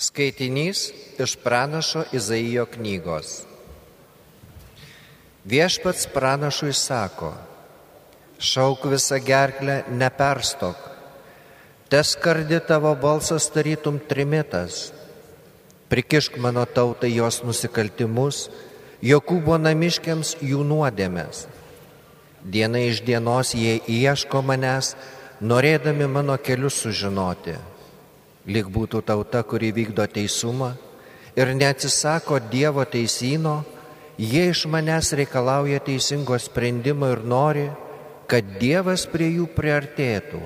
Skaitinys iš pranašo Izaijo knygos. Viešpats pranašui sako, šauk visą gerklę, neperstok, teskardi tavo balsas tarytum trimitas, prikišk mano tautai jos nusikaltimus, Jokūbo namiškiams jų nuodėmės. Diena iš dienos jie ieško manęs, norėdami mano kelius sužinoti lyg būtų tauta, kuri vykdo teisumą ir neatsisako Dievo teisino, jie iš manęs reikalauja teisingo sprendimo ir nori, kad Dievas prie jų priartėtų.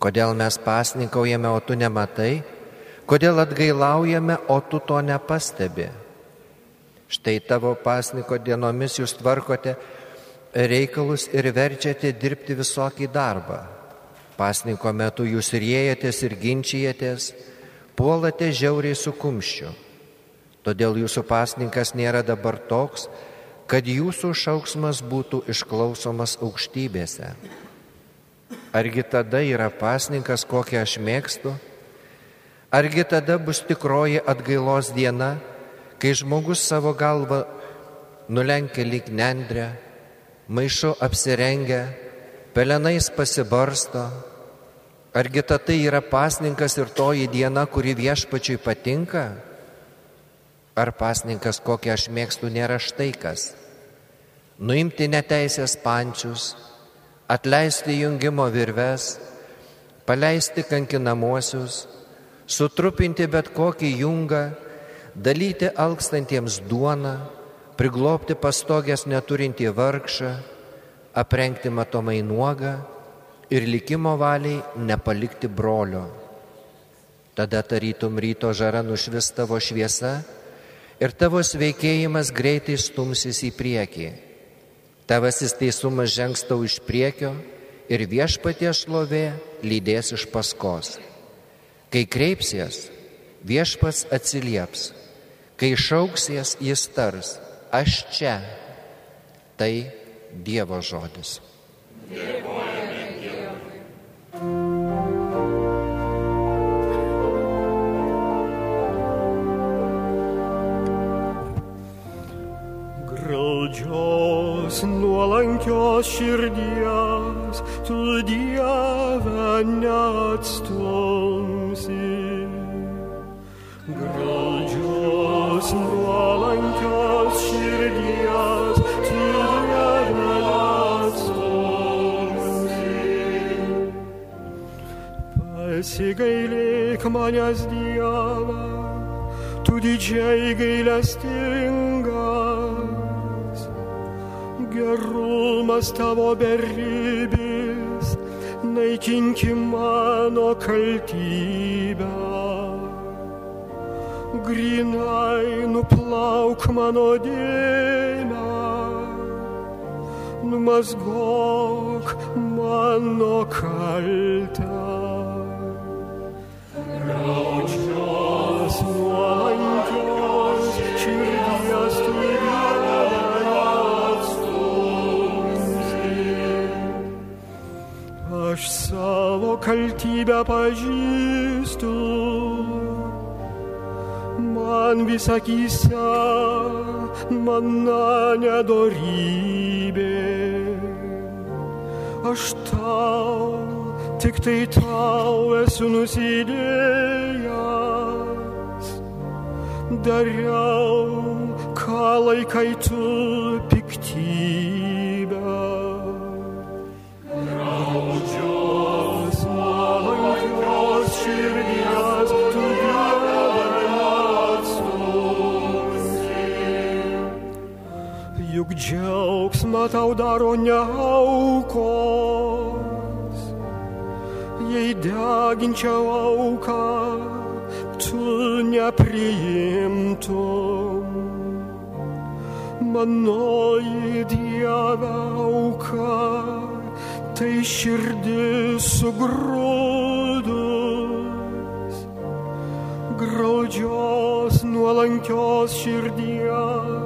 Kodėl mes pasninkaujame, o tu nematai? Kodėl atgailaujame, o tu to nepastebi? Štai tavo pasniko dienomis jūs tvarkote reikalus ir verčiate dirbti visokį darbą Pasninko metu jūs riejatės ir ginčijatės, puolate žiauriai su kumščiu. Todėl jūsų pasninkas nėra dabar toks, kad jūsų šauksmas būtų išklausomas aukštybėse. Argi tada yra pasninkas, kokią aš mėgstu? Argi tada bus tikroji atgailos diena, kai žmogus savo galvą nulenkia lyg nendrę, maišu apsirengia, pelenais pasibarsto. Argi tai yra pasninkas ir toji diena, kuri viešpačiui patinka? Ar pasninkas, kokią aš mėgstu, nėra štai kas? Nuimti neteisės pančius, atleisti jungimo virves, paleisti kankinamosius, sutrupinti bet kokį jungą, dalyti alkstantiems duoną, priglopti pastogės neturintį vargšą, aprengti matomai nuogą ir likimo valiai nepalikti brolio. Tada tarytum ryto žara nušvis tavo šviesa ir tavo sveikėjimas greitai stumsis į priekį. Tavasis teisumas žengs tau iš priekio ir viešpatie šlovė lydės iš paskos. Kai kreipsies, viešpats atsilieps, kai šauksies, jis tars, aš čia. Tai Dievo žodis. Pasigailėk manęs Dievą, tu didžiai gailestingas, gerumas tavo beribis, naikinki mano kaltybę. Grinai nuplauk mano dėmę, numazgok mano kaltę. Savo kaltybę pažįstu, man visakyse mana nedorybė. Aš tau tik tai tau esu nusidėjęs. Dariau, ką laikai tu piktybę. Juk džiaugsmą tau daro ne aukos, jei deginčiau auką, tu nepriimtum. Manoji Dieve auka, tai širdis sugrūdus, graudžios nuolankios širdies,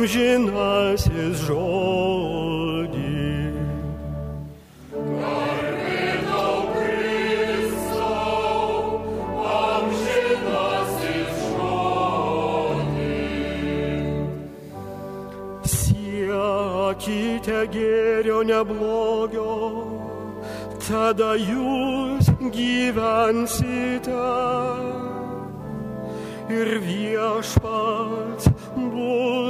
amžinasis žodį. Siekite gėrio neblogio, tada jūs gyvensite ir viešpats bus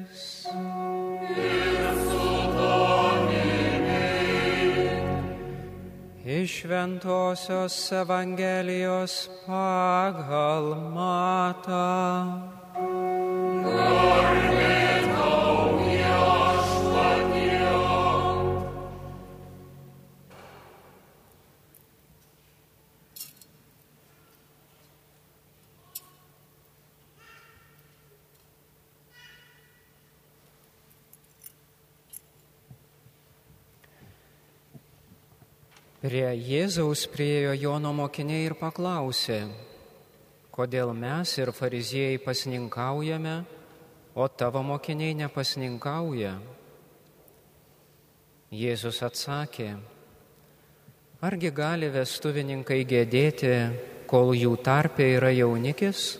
Iš Ventosios Evangelijos pagal matą. Prie Jėzaus priejo Jono mokiniai ir paklausė, kodėl mes ir fariziejai pasninkaujame, o tavo mokiniai nepasninkauja. Jėzus atsakė, argi gali vestuvininkai gėdėti, kol jų tarpe yra jaunikis?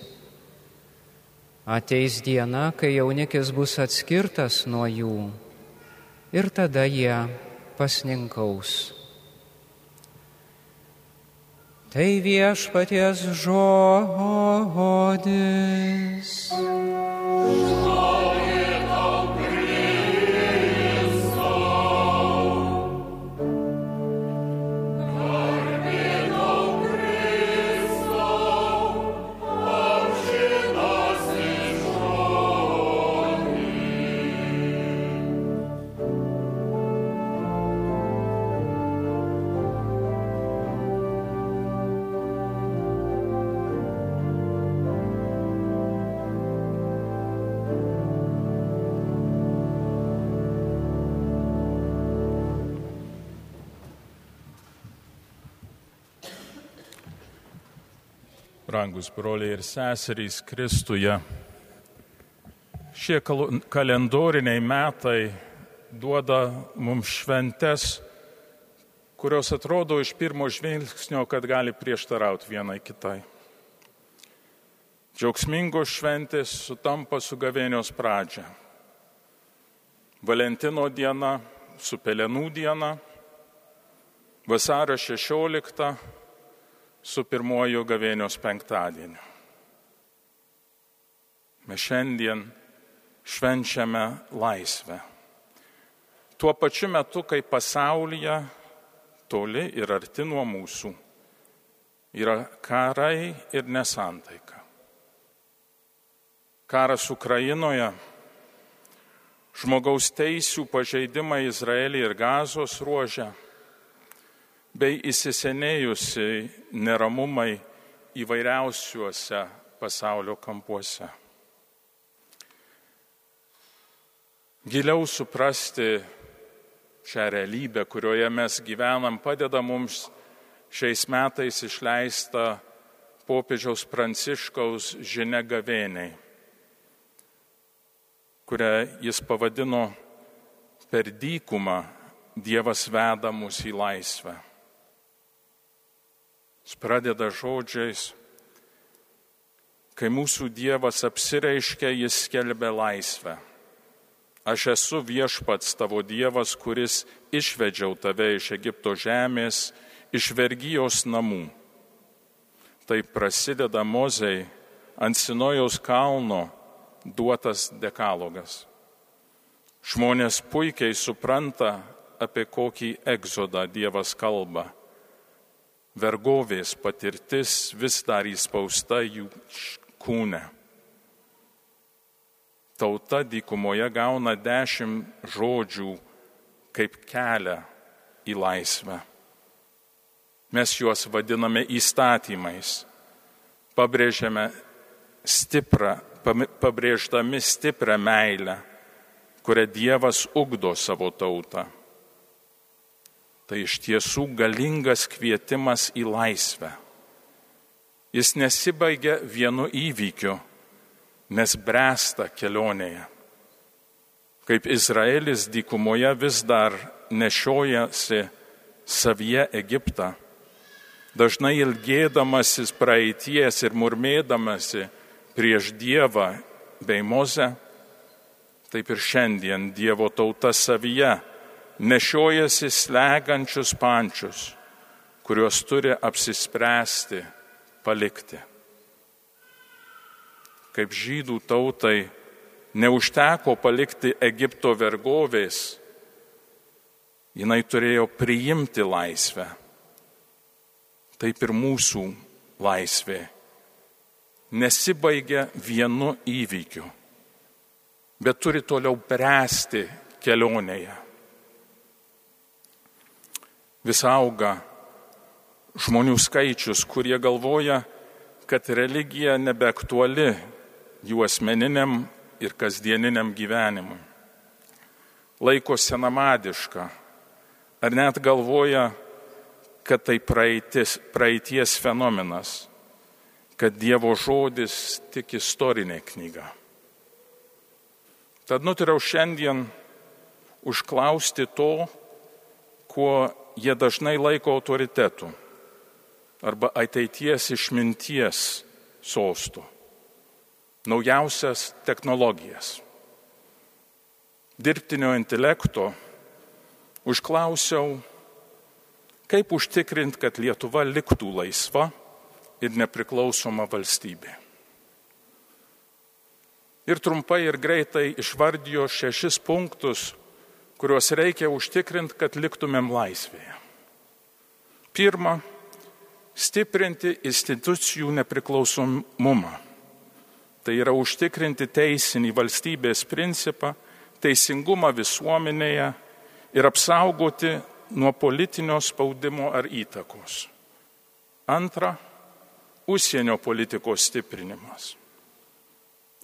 Ateis diena, kai jaunikis bus atskirtas nuo jų ir tada jie pasninkaus. Tai viešpaties žodis. Brangus broliai ir seserys Kristuje, šie kal- kalendoriniai metai duoda mums šventes, kurios atrodo iš pirmo žvilgsnio, kad gali prieštarauti vienai kitai. Džiaugsmingos šventės sutampa su gavėnios pradžia. Valentino diena su Pelenų diena, vasario 16 su pirmoju gavėnios penktadieniu. Mes šiandien švenčiame laisvę. Tuo pačiu metu, kai pasaulyje toli ir arti nuo mūsų yra karai ir nesantaika. Karas Ukrainoje, žmogaus teisų pažeidimai Izraelį ir Gazos ruožę bei įsisenėjusiai neramumai įvairiausiuose pasaulio kampuose. Giliau suprasti šią realybę, kurioje mes gyvenam, padeda mums šiais metais išleista popiežiaus pranciškaus žinia gavėniai, kurią jis pavadino per dykumą Dievas veda mus į laisvę. Jis pradeda žodžiais, kai mūsų Dievas apsireiškia, jis skelbia laisvę. Aš esu viešpats tavo Dievas, kuris išvedžiau tave iš Egipto žemės, iš vergyjos namų. Tai prasideda mozei ant Sinojaus kalno duotas dekalogas. Žmonės puikiai supranta, apie kokį egzodą Dievas kalba. Vergovės patirtis vis dar įspausta jų kūne. Tauta dykumoje gauna dešimt žodžių kaip kelią į laisvę. Mes juos vadiname įstatymais, pabrėžiame stiprą, pabrėždami stiprią meilę, kurią Dievas ugdo savo tautą. Tai iš tiesų galingas kvietimas į laisvę. Jis nesibaigia vienu įvykiu, nes bręsta kelionėje. Kaip Izraelis dykumoje vis dar nešiojasi savyje Egiptą, dažnai ilgėdamasis praeities ir murmėdamasi prieš Dievą bei Mozę, taip ir šiandien Dievo tauta savyje nešiojasi slegančius pančius, kuriuos turi apsispręsti palikti. Kaip žydų tautai neužteko palikti Egipto vergovės, jinai turėjo priimti laisvę. Taip ir mūsų laisvė nesibaigia vienu įvykiu, bet turi toliau bręsti kelionėje. Vis auga žmonių skaičius, kurie galvoja, kad religija nebeaktuali jų asmeniniam ir kasdieniniam gyvenimui. Laiko senamadiška, ar net galvoja, kad tai praeitis, praeities fenomenas kad Dievo žodis tik istorinė knyga. Tad nutariau šiandien užklausti to, kuo jie dažnai laiko autoritetu arba ateities išminties sostų - naujausias technologijas. Dirbtinio intelekto užklausiau, kaip užtikrinti, kad Lietuva liktų laisva ir nepriklausoma valstybė. Ir trumpai ir greitai išvardijo šešis punktus, kuriuos reikia užtikrinti, kad liktumėm laisvėje. Pirma, stiprinti institucijų nepriklausomumą. Tai yra užtikrinti teisinį valstybės principą, teisingumą visuomenėje ir apsaugoti nuo politinio spaudimo ar įtakos. Antra, užsienio politikos stiprinimas.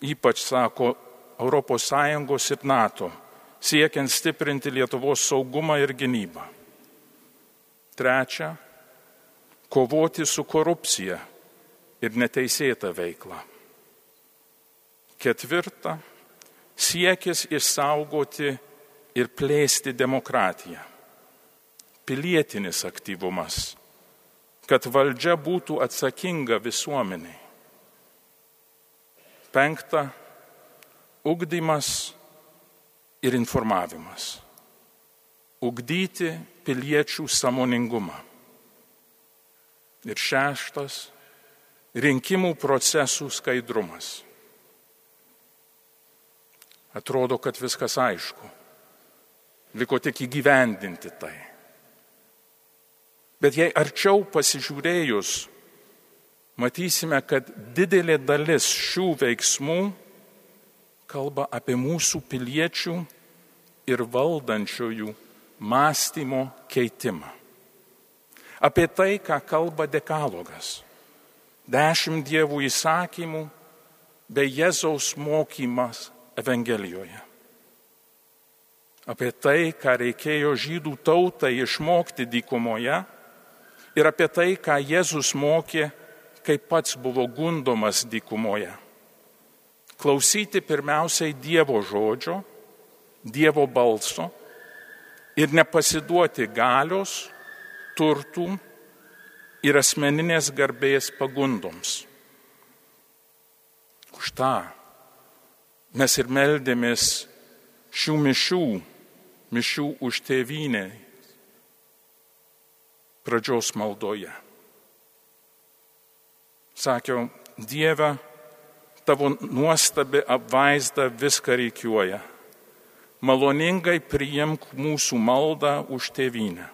Ypač, sako, ES ir NATO, siekiant stiprinti Lietuvos saugumą ir gynybą. Trečia, kovoti su korupcija ir neteisėta veikla. Ketvirta, siekis išsaugoti ir plėsti demokratiją. Pilietinis aktyvumas kad valdžia būtų atsakinga visuomeniai. Penkta - ugdymas ir informavimas. Ugdyti piliečių samoningumą. Ir šeštas - rinkimų procesų skaidrumas. Atrodo, kad viskas aišku. Liko tik įgyvendinti tai. Bet jei arčiau pasižiūrėjus, matysime, kad didelė dalis šių veiksmų kalba apie mūsų piliečių ir valdančiųjų mąstymo keitimą. Apie tai, ką kalba dekalogas. Dešimt dievų įsakymų bei Jėzaus mokymas Evangelijoje. Apie tai, ką reikėjo žydų tautai išmokti dykumoje ir apie tai, ką Jėzus mokė, kai pats buvo gundomas dykumoje. Klausyti pirmiausiai Dievo žodžio, Dievo balso ir nepasiduoti galios, turtų ir asmeninės garbės pagundoms. Už tą mes ir meldėmės šių mišių, mišių už tėvynę pradžios maldoje. Sakiau, Dieve, tavo nuostabi apvaizda viską reikiuoja. Maloningai priimk mūsų maldą už tėvynę.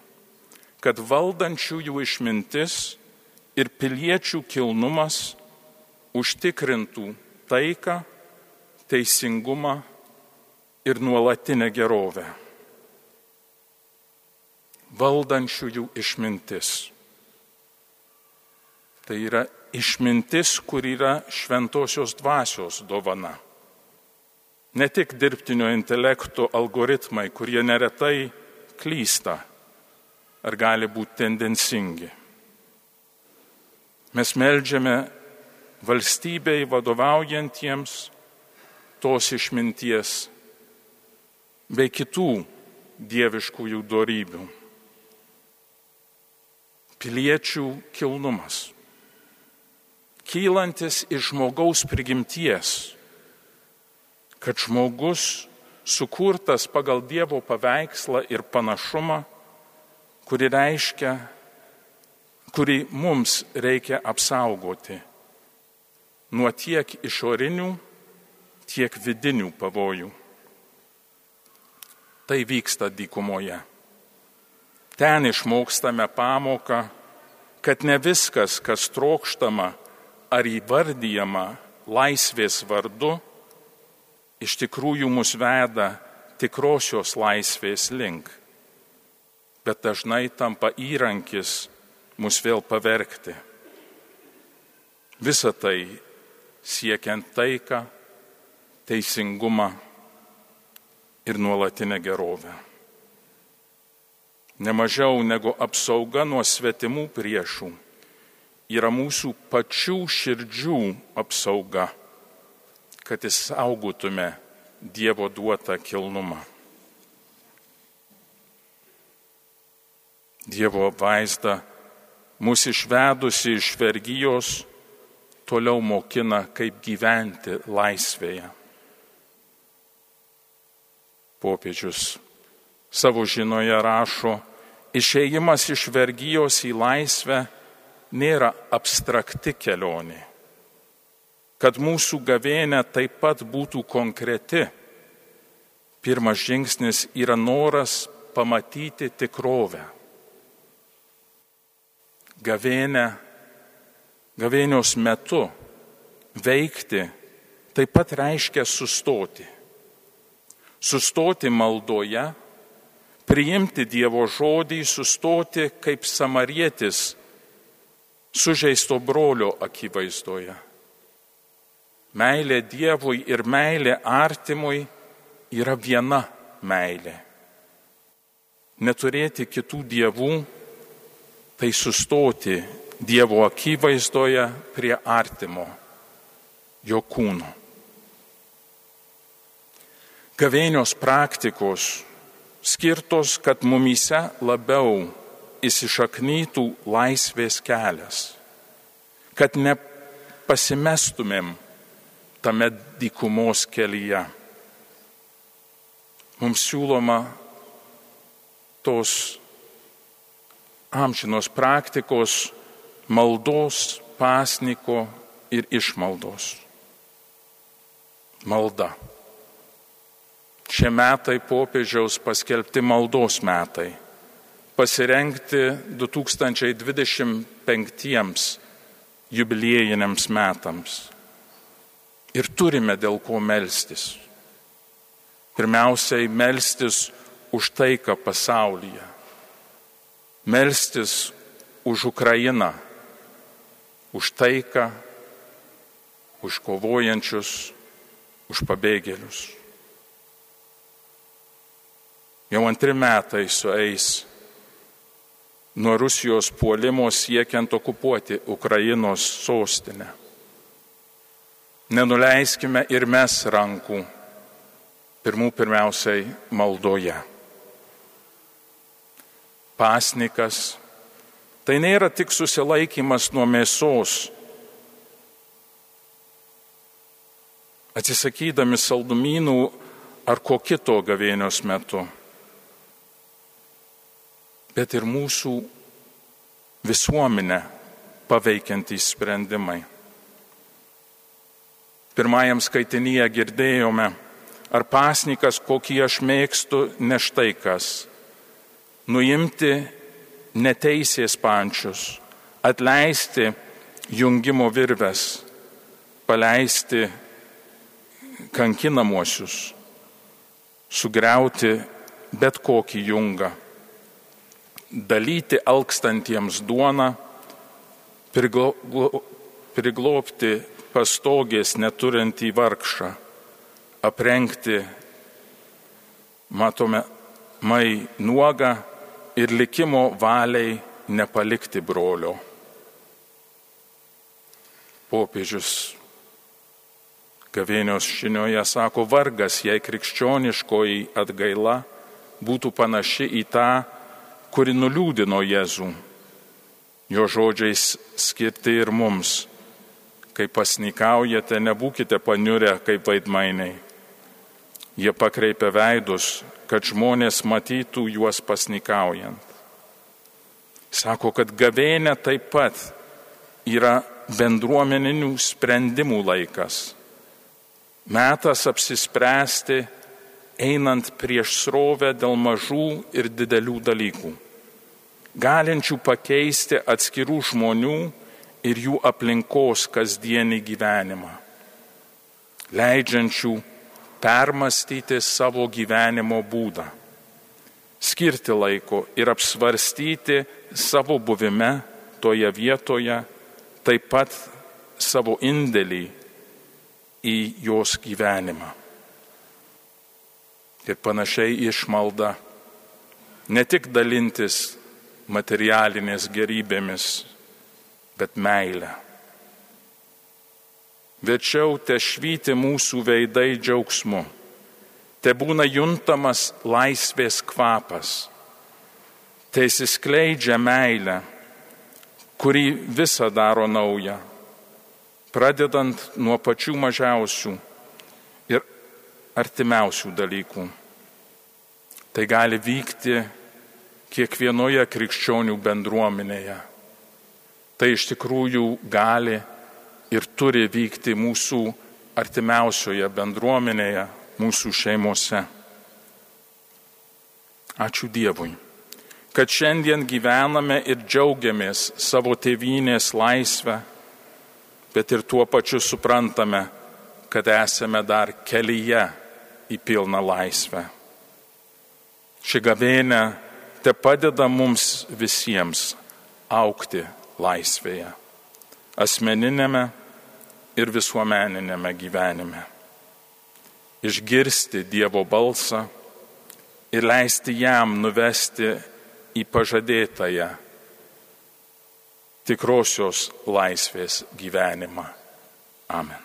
kad valdančiųjų išmintis ir piliečių kilnumas užtikrintų taiką, teisingumą ir nuolatinę gerovę. Valdančiųjų išmintis. Tai yra išmintis, kur yra šventosios dvasios dovana. Ne tik dirbtinio intelekto algoritmai, kurie neretai klysta ar gali būti tendencingi. Mes melžiame valstybei vadovaujantiems tos išminties bei kitų dieviškųjų darybių. Piliečių kilnumas, kylantis iš žmogaus prigimties, kad žmogus sukurtas pagal Dievo paveikslą ir panašumą, kuri reiškia, kurį mums reikia apsaugoti nuo tiek išorinių, tiek vidinių pavojų. Tai vyksta dykumoje. Ten išmokstame pamoką, kad ne viskas, kas trokštama ar įvardyjama laisvės vardu, iš tikrųjų mus veda tikrosios laisvės link, bet dažnai tampa įrankis mus vėl pavergti. Visą tai siekiant taiką, teisingumą ir nuolatinę gerovę. Nemažiau negu apsauga nuo svetimų priešų yra mūsų pačių širdžių apsauga kad įsaugotume Dievo duotą kilnumą. Dievo vaizdą mūsų išvedusi iš vergyjos toliau mokina, kaip gyventi laisvėje. Popiežius savo žinoje rašo, išėjimas iš vergyjos į laisvę nėra abstrakti kelionė kad mūsų gavėnė taip pat būtų konkreti. Pirmas žingsnis yra noras pamatyti tikrovę. Gavėnė, gavėnios metu veikti taip pat reiškia sustoti. Sustoti maldoje, priimti Dievo žodį, sustoti kaip samarietis sužeisto brolio akivaizdoje meilė Dievui ir meilė artimui yra viena meilė. Neturėti kitų dievų, tai sustoti Dievo akivaizdoje prie artimo, jo kūno. Gavėnios praktikos skirtos, kad mumyse labiau įsišaknytų laisvės kelias, kad nepasimestumėm tame dykumos kelyje. Mums siūloma tos amžinos praktikos maldos, pasniko ir išmaldos. Malda. Šie metai popiežiaus paskelbti maldos metai. Pasirengti 2025 jubiliejiniams metams. Ir turime dėl ko melstis. Pirmiausiai melstis už taiką pasaulyje. Melstis už Ukrainą, už taiką, už kovojančius, už pabėgėlius. Jau antri metai sueis nuo Rusijos puolimo siekiant okupuoti Ukrainos sostinę. Nenuleiskime ir mes rankų, pirmų pirmiausiai maldoje. Pasnikas tai nėra tik susilaikimas nuo mėsos, atsisakydami saldumynų ar ko kito gavėnios metu, bet ir mūsų visuomenę paveikiantys sprendimai. Pirmajam skaitinyje girdėjome, ar pasnikas, kokį aš mėgstu, ne štai kas - nuimti neteisės pančius, atleisti jungimo virves, paleisti kankinamuosius, sugriauti bet kokį jungą, dalyti alkstantiems duoną, priglopti pastogės neturintį vargšą, aprengti, matome, mai nuogą ir likimo valiai nepalikti brolio. Popiežius Gavėnios žinioje sako vargas, jei krikščioniškoji atgaila būtų panaši į tą, kuri nuliūdino Jėzų. Jo žodžiais skirti ir mums. Kai pasnikaujate, nebūkite paniurę kaip vaidmainiai. Jie pakreipia veidus, kad žmonės matytų juos pasnikaujant. Sako, kad gavėnė taip pat yra bendruomeninių sprendimų laikas Metas apsispręsti, einant prieš srovę dėl mažų ir didelių dalykų, galinčių pakeisti atskirų žmonių ir jų aplinkos kasdienį gyvenimą, leidžiančių permastyti savo gyvenimo būdą, skirti laiko ir apsvarstyti savo buvime toje vietoje, taip pat savo indėlį į jos gyvenimą. Ir panašiai išmalda ne tik dalintis materialinės gerybėmis, bet meilę. Večiau te švyti mūsų veidai džiaugsmu, te būna juntamas laisvės kvapas, te įsiskleidžia meilę, kuri visą daro naują pradedant nuo pačių mažiausių ir artimiausių dalykų. Tai gali vykti kiekvienoje krikščionių bendruomenėje. Tai iš tikrųjų gali ir turi vykti mūsų artimiausioje bendruomenėje, mūsų šeimose. Ačiū Dievui, kad šiandien gyvename ir džiaugiamės savo tėvynės laisvę bet ir tuo pačiu suprantame, kad esame dar kelyje į pilną laisvę. Ši gavėnė te padeda mums visiems aukti laisvėje, asmeninėme ir visuomeninėme gyvenime. Išgirsti Dievo balsą ir leisti jam nuvesti į pažadėtąją tikrosios laisvės gyvenimą. Amen.